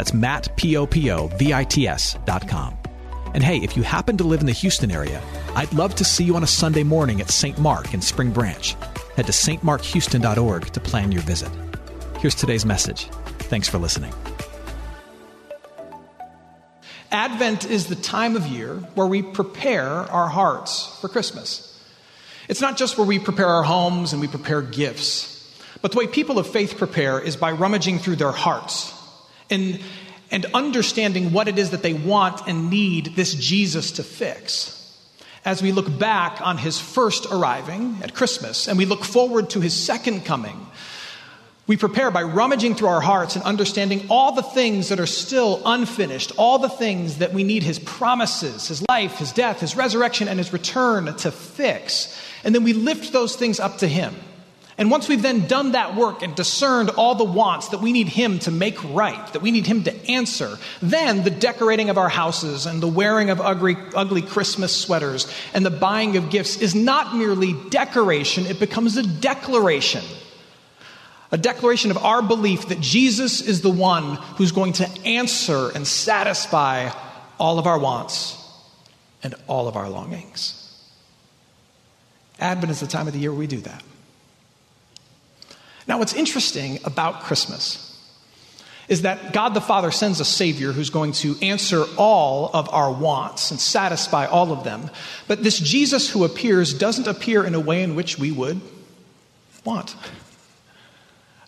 That's Matt, P-O-P-O-V-I-T-S dot com. And hey, if you happen to live in the Houston area, I'd love to see you on a Sunday morning at St. Mark in Spring Branch. Head to stmarkhouston.org to plan your visit. Here's today's message. Thanks for listening. Advent is the time of year where we prepare our hearts for Christmas. It's not just where we prepare our homes and we prepare gifts, but the way people of faith prepare is by rummaging through their hearts and, and understanding what it is that they want and need this Jesus to fix. As we look back on his first arriving at Christmas and we look forward to his second coming, we prepare by rummaging through our hearts and understanding all the things that are still unfinished, all the things that we need His promises, His life, His death, His resurrection, and His return to fix. And then we lift those things up to Him. And once we've then done that work and discerned all the wants that we need Him to make right, that we need Him to answer, then the decorating of our houses and the wearing of ugly, ugly Christmas sweaters and the buying of gifts is not merely decoration, it becomes a declaration a declaration of our belief that Jesus is the one who's going to answer and satisfy all of our wants and all of our longings. Advent is the time of the year we do that. Now, what's interesting about Christmas is that God the Father sends a Savior who's going to answer all of our wants and satisfy all of them. But this Jesus who appears doesn't appear in a way in which we would want.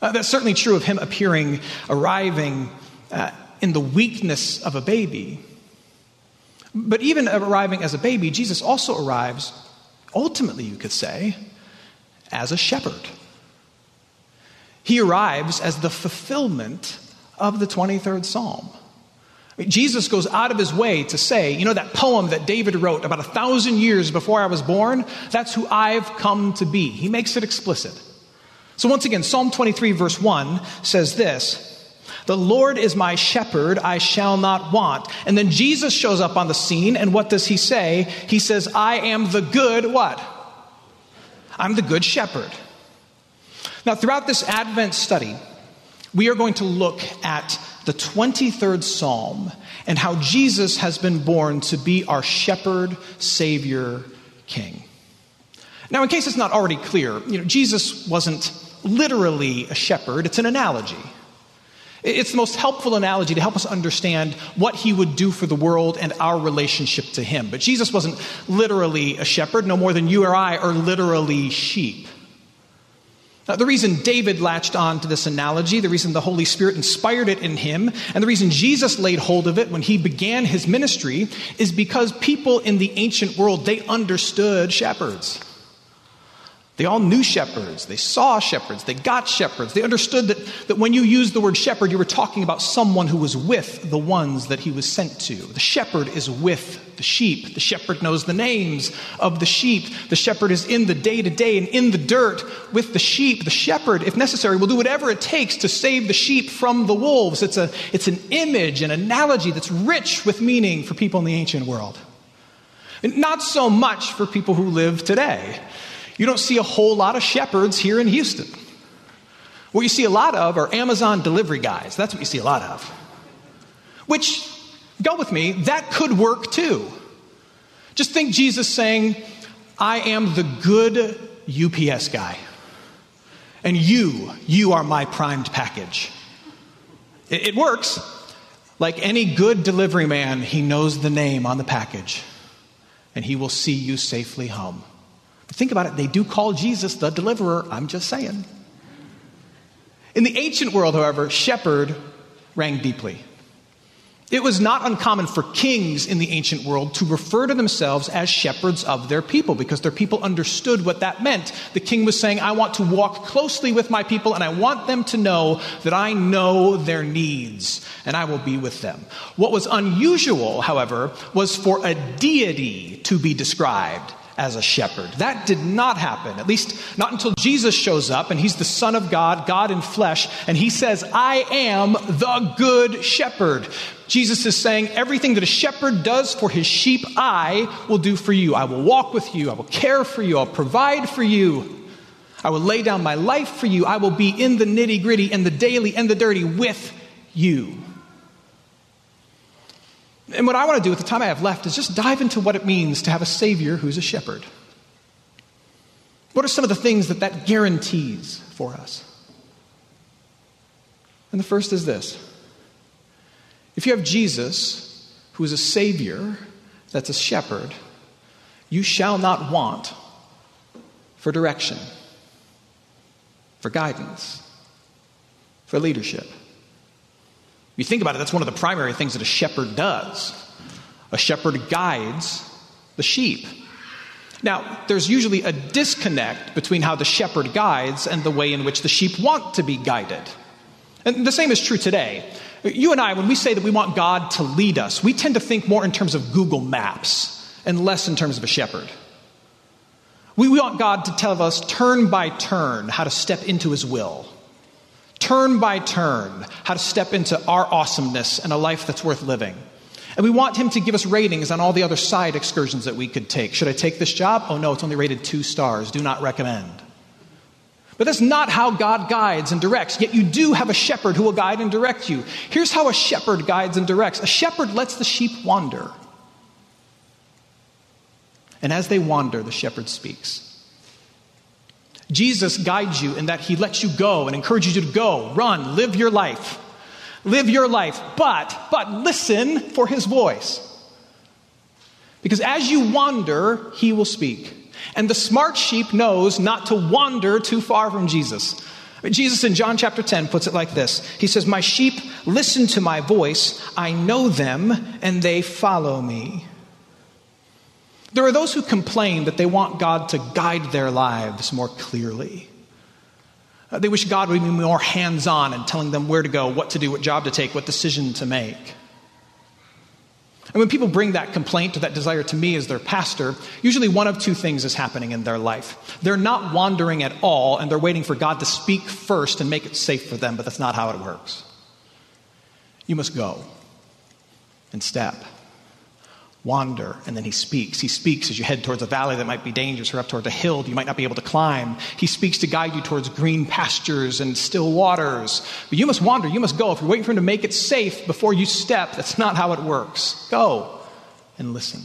Uh, that's certainly true of him appearing, arriving uh, in the weakness of a baby. But even arriving as a baby, Jesus also arrives, ultimately, you could say, as a shepherd. He arrives as the fulfillment of the 23rd Psalm. Jesus goes out of his way to say, you know, that poem that David wrote about a thousand years before I was born, that's who I've come to be. He makes it explicit. So, once again, Psalm 23, verse 1 says this The Lord is my shepherd, I shall not want. And then Jesus shows up on the scene, and what does he say? He says, I am the good what? I'm the good shepherd. Now, throughout this Advent study, we are going to look at the 23rd Psalm and how Jesus has been born to be our shepherd, Savior, King. Now, in case it's not already clear, you know, Jesus wasn't literally a shepherd, it's an analogy. It's the most helpful analogy to help us understand what he would do for the world and our relationship to him. But Jesus wasn't literally a shepherd, no more than you or I are literally sheep. Now, the reason David latched on to this analogy, the reason the Holy Spirit inspired it in him, and the reason Jesus laid hold of it when he began his ministry is because people in the ancient world, they understood shepherds. They all knew shepherds. They saw shepherds. They got shepherds. They understood that, that when you used the word shepherd, you were talking about someone who was with the ones that he was sent to. The shepherd is with the sheep. The shepherd knows the names of the sheep. The shepherd is in the day to day and in the dirt with the sheep. The shepherd, if necessary, will do whatever it takes to save the sheep from the wolves. It's, a, it's an image, an analogy that's rich with meaning for people in the ancient world. And not so much for people who live today. You don't see a whole lot of shepherds here in Houston. What you see a lot of are Amazon delivery guys. That's what you see a lot of. Which, go with me, that could work too. Just think Jesus saying, I am the good UPS guy. And you, you are my primed package. It, it works. Like any good delivery man, he knows the name on the package, and he will see you safely home. Think about it, they do call Jesus the deliverer. I'm just saying. In the ancient world, however, shepherd rang deeply. It was not uncommon for kings in the ancient world to refer to themselves as shepherds of their people because their people understood what that meant. The king was saying, I want to walk closely with my people and I want them to know that I know their needs and I will be with them. What was unusual, however, was for a deity to be described as a shepherd. That did not happen, at least not until Jesus shows up and he's the Son of God, God in flesh, and he says, I am the good shepherd. Jesus is saying, Everything that a shepherd does for his sheep, I will do for you. I will walk with you. I will care for you. I'll provide for you. I will lay down my life for you. I will be in the nitty gritty and the daily and the dirty with you. And what I want to do with the time I have left is just dive into what it means to have a Savior who's a shepherd. What are some of the things that that guarantees for us? And the first is this if you have Jesus, who is a Savior, that's a shepherd, you shall not want for direction, for guidance, for leadership. You think about it, that's one of the primary things that a shepherd does. A shepherd guides the sheep. Now, there's usually a disconnect between how the shepherd guides and the way in which the sheep want to be guided. And the same is true today. You and I, when we say that we want God to lead us, we tend to think more in terms of Google Maps and less in terms of a shepherd. We want God to tell us turn by turn how to step into his will turn by turn, how to step into our awesomeness and a life that's worth living. And we want him to give us ratings on all the other side excursions that we could take. Should I take this job? Oh no, it's only rated two stars. Do not recommend. But that's not how God guides and directs. Yet you do have a shepherd who will guide and direct you. Here's how a shepherd guides and directs a shepherd lets the sheep wander. And as they wander, the shepherd speaks. Jesus guides you in that he lets you go and encourages you to go, run, live your life. Live your life, but but listen for his voice. Because as you wander, he will speak. And the smart sheep knows not to wander too far from Jesus. Jesus in John chapter 10 puts it like this He says, My sheep listen to my voice, I know them, and they follow me. There are those who complain that they want God to guide their lives more clearly. Uh, they wish God would be more hands on in telling them where to go, what to do, what job to take, what decision to make. And when people bring that complaint or that desire to me as their pastor, usually one of two things is happening in their life. They're not wandering at all, and they're waiting for God to speak first and make it safe for them, but that's not how it works. You must go and step wander, and then he speaks. He speaks as you head towards a valley that might be dangerous or up towards a hill that you might not be able to climb. He speaks to guide you towards green pastures and still waters. But you must wander, you must go. If you're waiting for him to make it safe before you step, that's not how it works. Go and listen.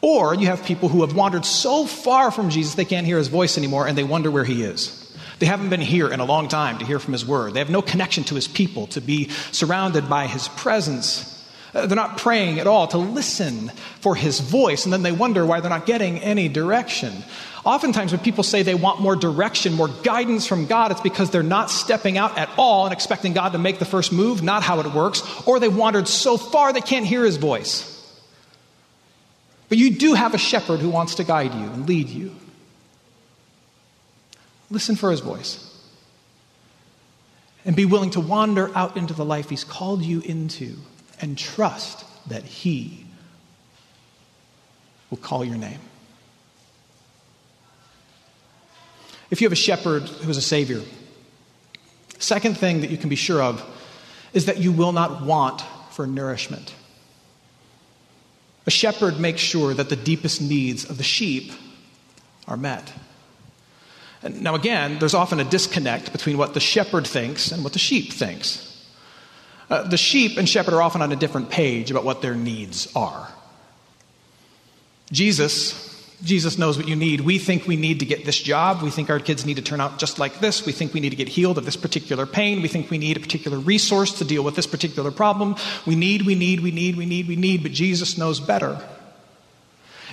Or you have people who have wandered so far from Jesus they can't hear his voice anymore and they wonder where he is. They haven't been here in a long time to hear from his word. They have no connection to his people, to be surrounded by his presence. Uh, they're not praying at all to listen for his voice, and then they wonder why they're not getting any direction. Oftentimes, when people say they want more direction, more guidance from God, it's because they're not stepping out at all and expecting God to make the first move, not how it works, or they wandered so far they can't hear his voice. But you do have a shepherd who wants to guide you and lead you. Listen for his voice. And be willing to wander out into the life he's called you into and trust that he will call your name. If you have a shepherd who is a savior, second thing that you can be sure of is that you will not want for nourishment. A shepherd makes sure that the deepest needs of the sheep are met. Now, again, there's often a disconnect between what the shepherd thinks and what the sheep thinks. Uh, the sheep and shepherd are often on a different page about what their needs are. Jesus, Jesus knows what you need. We think we need to get this job. We think our kids need to turn out just like this. We think we need to get healed of this particular pain. We think we need a particular resource to deal with this particular problem. We need, we need, we need, we need, we need, but Jesus knows better.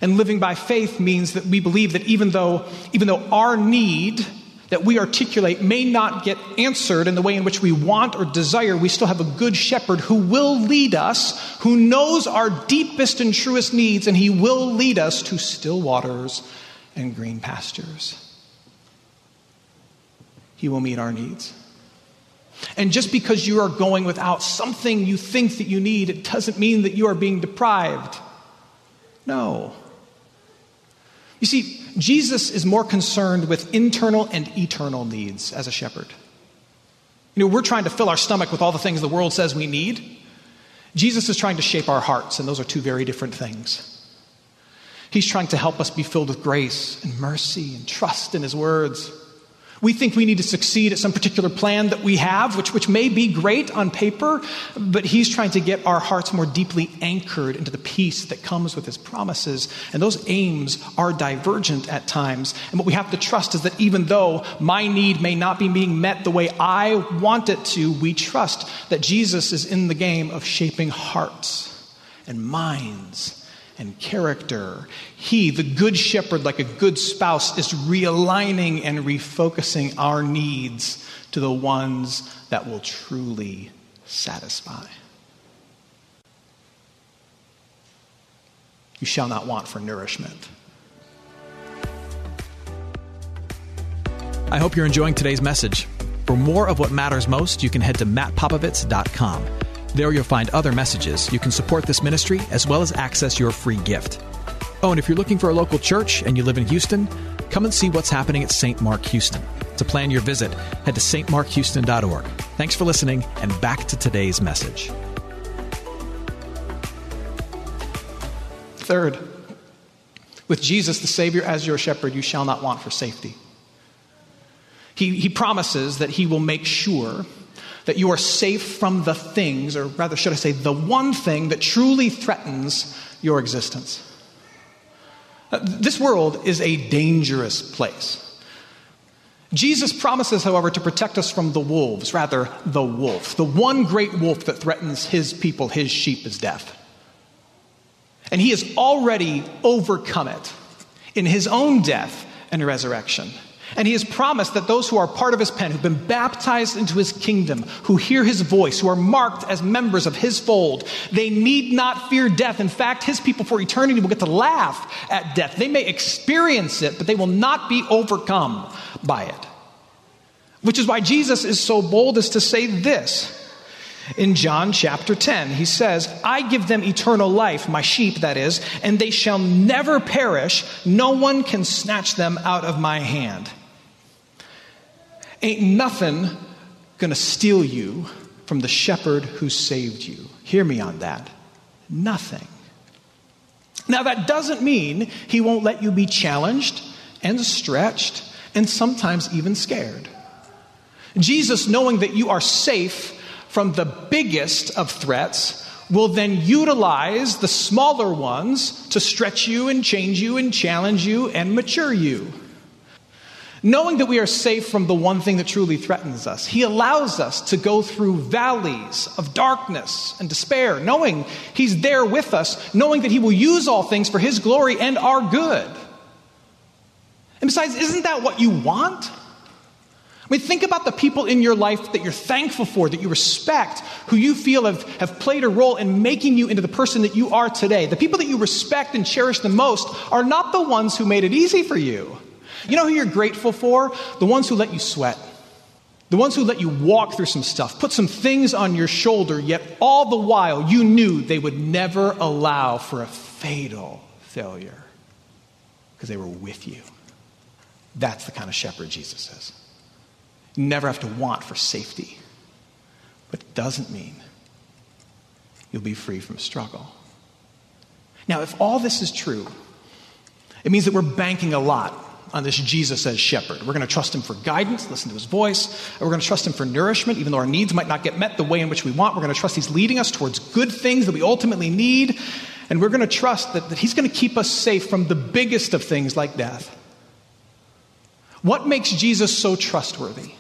And living by faith means that we believe that even though, even though our need that we articulate may not get answered in the way in which we want or desire, we still have a good shepherd who will lead us, who knows our deepest and truest needs, and he will lead us to still waters and green pastures. He will meet our needs. And just because you are going without something you think that you need, it doesn't mean that you are being deprived. No. You see, Jesus is more concerned with internal and eternal needs as a shepherd. You know, we're trying to fill our stomach with all the things the world says we need. Jesus is trying to shape our hearts, and those are two very different things. He's trying to help us be filled with grace and mercy and trust in His words. We think we need to succeed at some particular plan that we have, which, which may be great on paper, but He's trying to get our hearts more deeply anchored into the peace that comes with His promises. And those aims are divergent at times. And what we have to trust is that even though my need may not be being met the way I want it to, we trust that Jesus is in the game of shaping hearts and minds and character. He, the good shepherd, like a good spouse, is realigning and refocusing our needs to the ones that will truly satisfy. You shall not want for nourishment. I hope you're enjoying today's message. For more of what matters most, you can head to mattpopovits.com. There you'll find other messages. You can support this ministry as well as access your free gift. Oh, and if you're looking for a local church and you live in Houston, come and see what's happening at St. Mark Houston. To plan your visit, head to stmarkhouston.org. Thanks for listening, and back to today's message. Third, with Jesus, the Savior, as your shepherd, you shall not want for safety. He, he promises that he will make sure that you are safe from the things, or rather, should I say, the one thing that truly threatens your existence. Uh, this world is a dangerous place. Jesus promises, however, to protect us from the wolves, rather, the wolf. The one great wolf that threatens his people, his sheep, is death. And he has already overcome it in his own death and resurrection. And he has promised that those who are part of his pen, who've been baptized into his kingdom, who hear his voice, who are marked as members of his fold, they need not fear death. In fact, his people for eternity will get to laugh at death. They may experience it, but they will not be overcome by it. Which is why Jesus is so bold as to say this in John chapter 10. He says, I give them eternal life, my sheep, that is, and they shall never perish. No one can snatch them out of my hand. Ain't nothing gonna steal you from the shepherd who saved you. Hear me on that. Nothing. Now, that doesn't mean he won't let you be challenged and stretched and sometimes even scared. Jesus, knowing that you are safe from the biggest of threats, will then utilize the smaller ones to stretch you and change you and challenge you and mature you. Knowing that we are safe from the one thing that truly threatens us, He allows us to go through valleys of darkness and despair, knowing He's there with us, knowing that He will use all things for His glory and our good. And besides, isn't that what you want? I mean, think about the people in your life that you're thankful for, that you respect, who you feel have, have played a role in making you into the person that you are today. The people that you respect and cherish the most are not the ones who made it easy for you. You know who you're grateful for? The ones who let you sweat. The ones who let you walk through some stuff, put some things on your shoulder, yet all the while you knew they would never allow for a fatal failure because they were with you. That's the kind of shepherd Jesus is. You never have to want for safety, but it doesn't mean you'll be free from struggle. Now, if all this is true, it means that we're banking a lot on this Jesus as shepherd. We're going to trust him for guidance, listen to his voice. We're going to trust him for nourishment, even though our needs might not get met the way in which we want. We're going to trust he's leading us towards good things that we ultimately need. And we're going to trust that, that he's going to keep us safe from the biggest of things like death. What makes Jesus so trustworthy?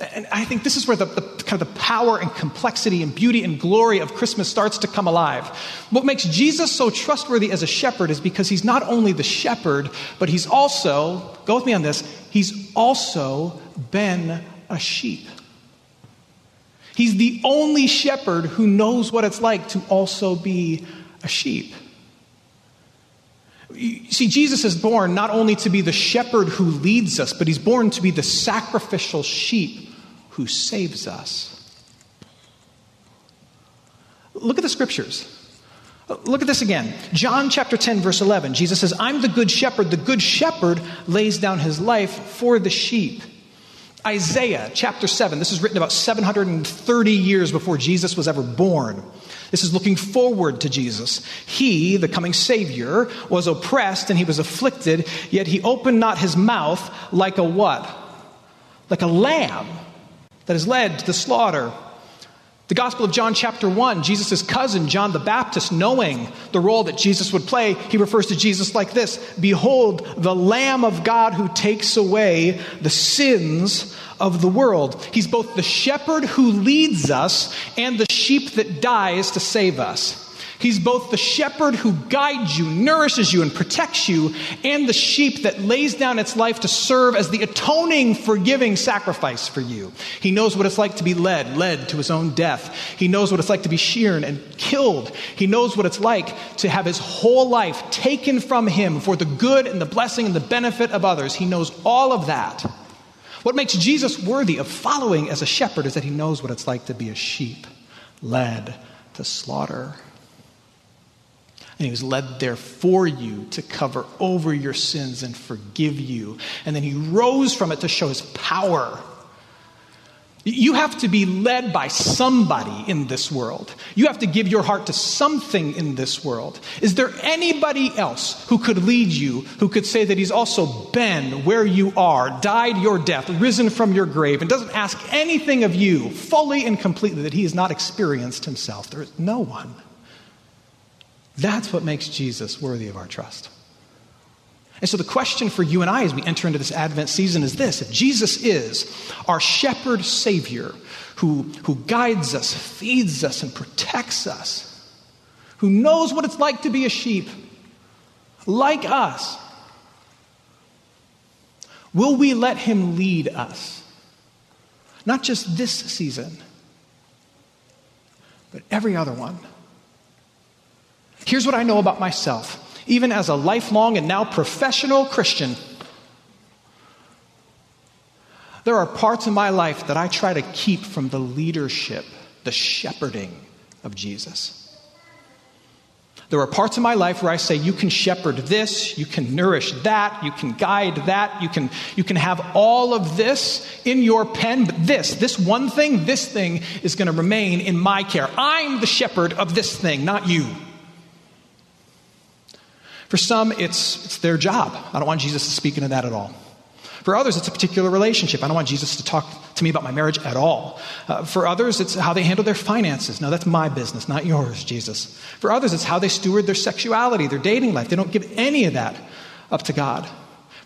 And I think this is where the, the, kind of the power and complexity and beauty and glory of Christmas starts to come alive. What makes Jesus so trustworthy as a shepherd is because he's not only the shepherd, but he's also, go with me on this, he's also been a sheep. He's the only shepherd who knows what it's like to also be a sheep. You see, Jesus is born not only to be the shepherd who leads us, but he's born to be the sacrificial sheep who saves us. Look at the scriptures. Look at this again. John chapter 10, verse 11. Jesus says, I'm the good shepherd. The good shepherd lays down his life for the sheep. Isaiah chapter 7. This is written about 730 years before Jesus was ever born. This is looking forward to Jesus. He, the coming Savior, was oppressed and he was afflicted, yet he opened not his mouth like a what? Like a lamb that is led to the slaughter. The Gospel of John, chapter 1, Jesus' cousin, John the Baptist, knowing the role that Jesus would play, he refers to Jesus like this Behold, the Lamb of God who takes away the sins of the world. He's both the shepherd who leads us and the sheep that dies to save us. He's both the shepherd who guides you, nourishes you, and protects you, and the sheep that lays down its life to serve as the atoning, forgiving sacrifice for you. He knows what it's like to be led, led to his own death. He knows what it's like to be sheared and killed. He knows what it's like to have his whole life taken from him for the good and the blessing and the benefit of others. He knows all of that. What makes Jesus worthy of following as a shepherd is that he knows what it's like to be a sheep led to slaughter. And he was led there for you to cover over your sins and forgive you. And then he rose from it to show his power. You have to be led by somebody in this world. You have to give your heart to something in this world. Is there anybody else who could lead you, who could say that he's also been where you are, died your death, risen from your grave, and doesn't ask anything of you fully and completely that he has not experienced himself? There is no one. That's what makes Jesus worthy of our trust. And so the question for you and I as we enter into this Advent season is this if Jesus is our shepherd Savior who, who guides us, feeds us, and protects us, who knows what it's like to be a sheep, like us, will we let him lead us? Not just this season, but every other one. Here's what I know about myself, even as a lifelong and now professional Christian. There are parts of my life that I try to keep from the leadership, the shepherding of Jesus. There are parts of my life where I say, you can shepherd this, you can nourish that, you can guide that, you can, you can have all of this in your pen, but this, this one thing, this thing is going to remain in my care. I'm the shepherd of this thing, not you. For some, it's, it's their job. I don't want Jesus to speak into that at all. For others, it's a particular relationship. I don't want Jesus to talk to me about my marriage at all. Uh, for others, it's how they handle their finances. No, that's my business, not yours, Jesus. For others, it's how they steward their sexuality, their dating life. They don't give any of that up to God.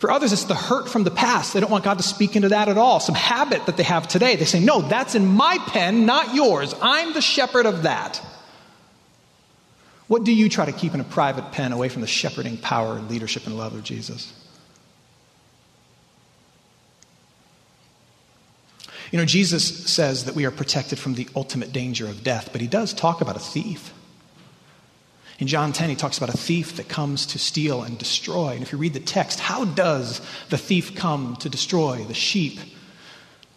For others, it's the hurt from the past. They don't want God to speak into that at all. Some habit that they have today. They say, No, that's in my pen, not yours. I'm the shepherd of that. What do you try to keep in a private pen away from the shepherding power and leadership and love of Jesus? You know, Jesus says that we are protected from the ultimate danger of death, but he does talk about a thief. In John 10, he talks about a thief that comes to steal and destroy. And if you read the text, how does the thief come to destroy the sheep?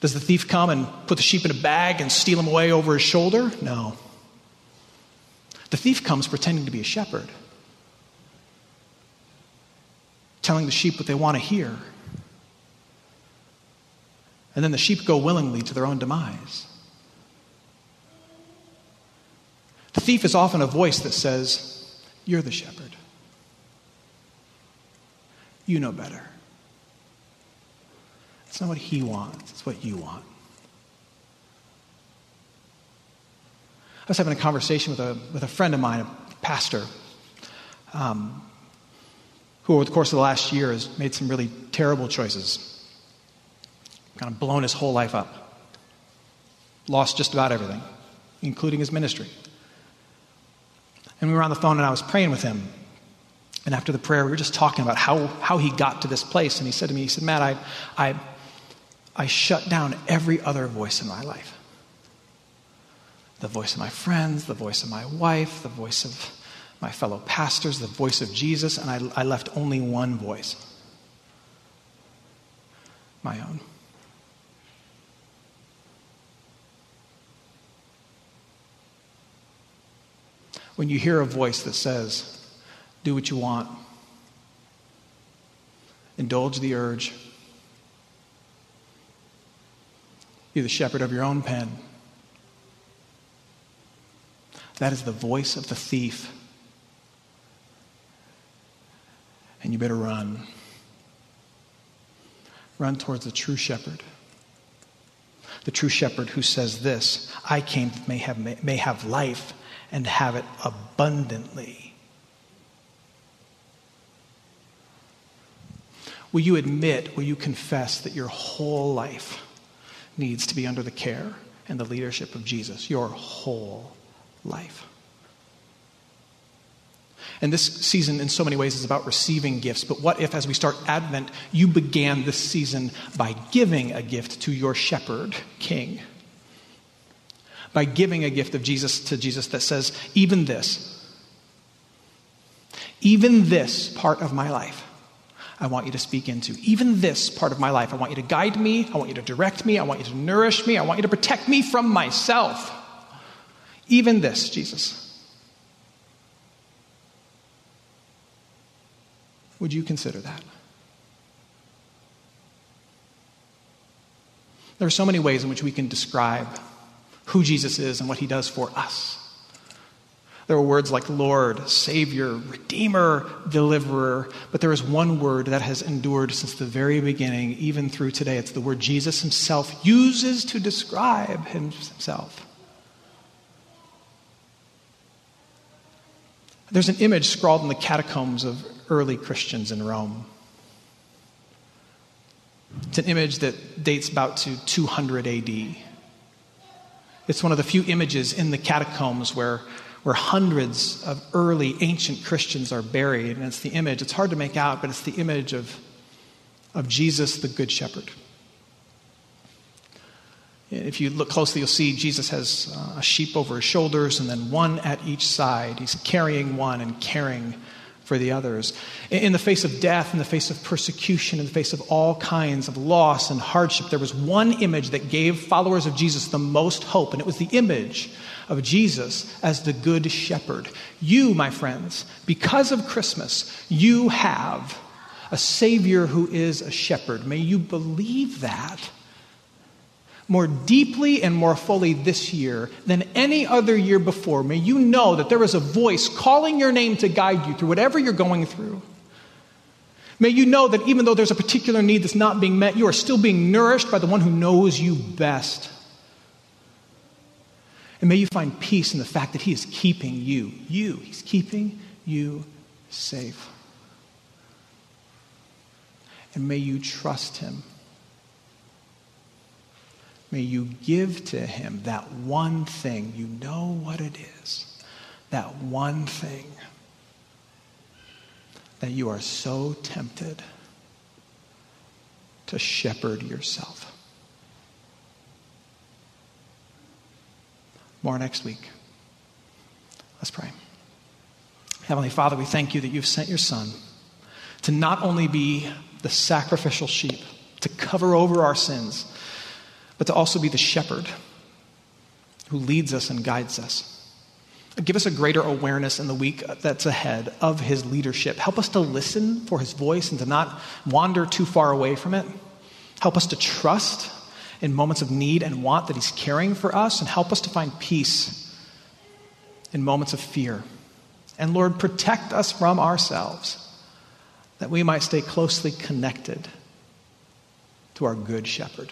Does the thief come and put the sheep in a bag and steal them away over his shoulder? No. The thief comes pretending to be a shepherd, telling the sheep what they want to hear. And then the sheep go willingly to their own demise. The thief is often a voice that says, You're the shepherd. You know better. It's not what he wants, it's what you want. I was having a conversation with a, with a friend of mine, a pastor, um, who over the course of the last year has made some really terrible choices, kind of blown his whole life up, lost just about everything, including his ministry. And we were on the phone and I was praying with him. And after the prayer, we were just talking about how, how he got to this place. And he said to me, he said, Matt, I, I, I shut down every other voice in my life the voice of my friends, the voice of my wife, the voice of my fellow pastors, the voice of Jesus, and I, I left only one voice my own. When you hear a voice that says, do what you want, indulge the urge, be the shepherd of your own pen. That is the voice of the thief. And you better run. Run towards the true shepherd. The true shepherd who says this I came may have, may, may have life and have it abundantly. Will you admit, will you confess that your whole life needs to be under the care and the leadership of Jesus? Your whole life. And this season, in so many ways, is about receiving gifts. But what if, as we start Advent, you began this season by giving a gift to your shepherd king? By giving a gift of Jesus to Jesus that says, even this, even this part of my life, I want you to speak into. Even this part of my life, I want you to guide me. I want you to direct me. I want you to nourish me. I want you to protect me from myself. Even this, Jesus. Would you consider that? There are so many ways in which we can describe who Jesus is and what he does for us. There are words like Lord, Savior, Redeemer, Deliverer, but there is one word that has endured since the very beginning, even through today. It's the word Jesus himself uses to describe himself. There's an image scrawled in the catacombs of early Christians in Rome. It's an image that dates about to 200 AD. It's one of the few images in the catacombs where, where hundreds of early ancient Christians are buried. And it's the image, it's hard to make out, but it's the image of, of Jesus, the Good Shepherd. If you look closely, you'll see Jesus has uh, a sheep over his shoulders and then one at each side. He's carrying one and caring for the others. In the face of death, in the face of persecution, in the face of all kinds of loss and hardship, there was one image that gave followers of Jesus the most hope, and it was the image of Jesus as the Good Shepherd. You, my friends, because of Christmas, you have a Savior who is a shepherd. May you believe that more deeply and more fully this year than any other year before. May you know that there is a voice calling your name to guide you through whatever you're going through. May you know that even though there's a particular need that's not being met, you are still being nourished by the one who knows you best. And may you find peace in the fact that He is keeping you, you, He's keeping you safe. And may you trust Him. May you give to him that one thing. You know what it is. That one thing that you are so tempted to shepherd yourself. More next week. Let's pray. Heavenly Father, we thank you that you've sent your Son to not only be the sacrificial sheep, to cover over our sins, but to also be the shepherd who leads us and guides us. Give us a greater awareness in the week that's ahead of his leadership. Help us to listen for his voice and to not wander too far away from it. Help us to trust in moments of need and want that he's caring for us, and help us to find peace in moments of fear. And Lord, protect us from ourselves that we might stay closely connected to our good shepherd.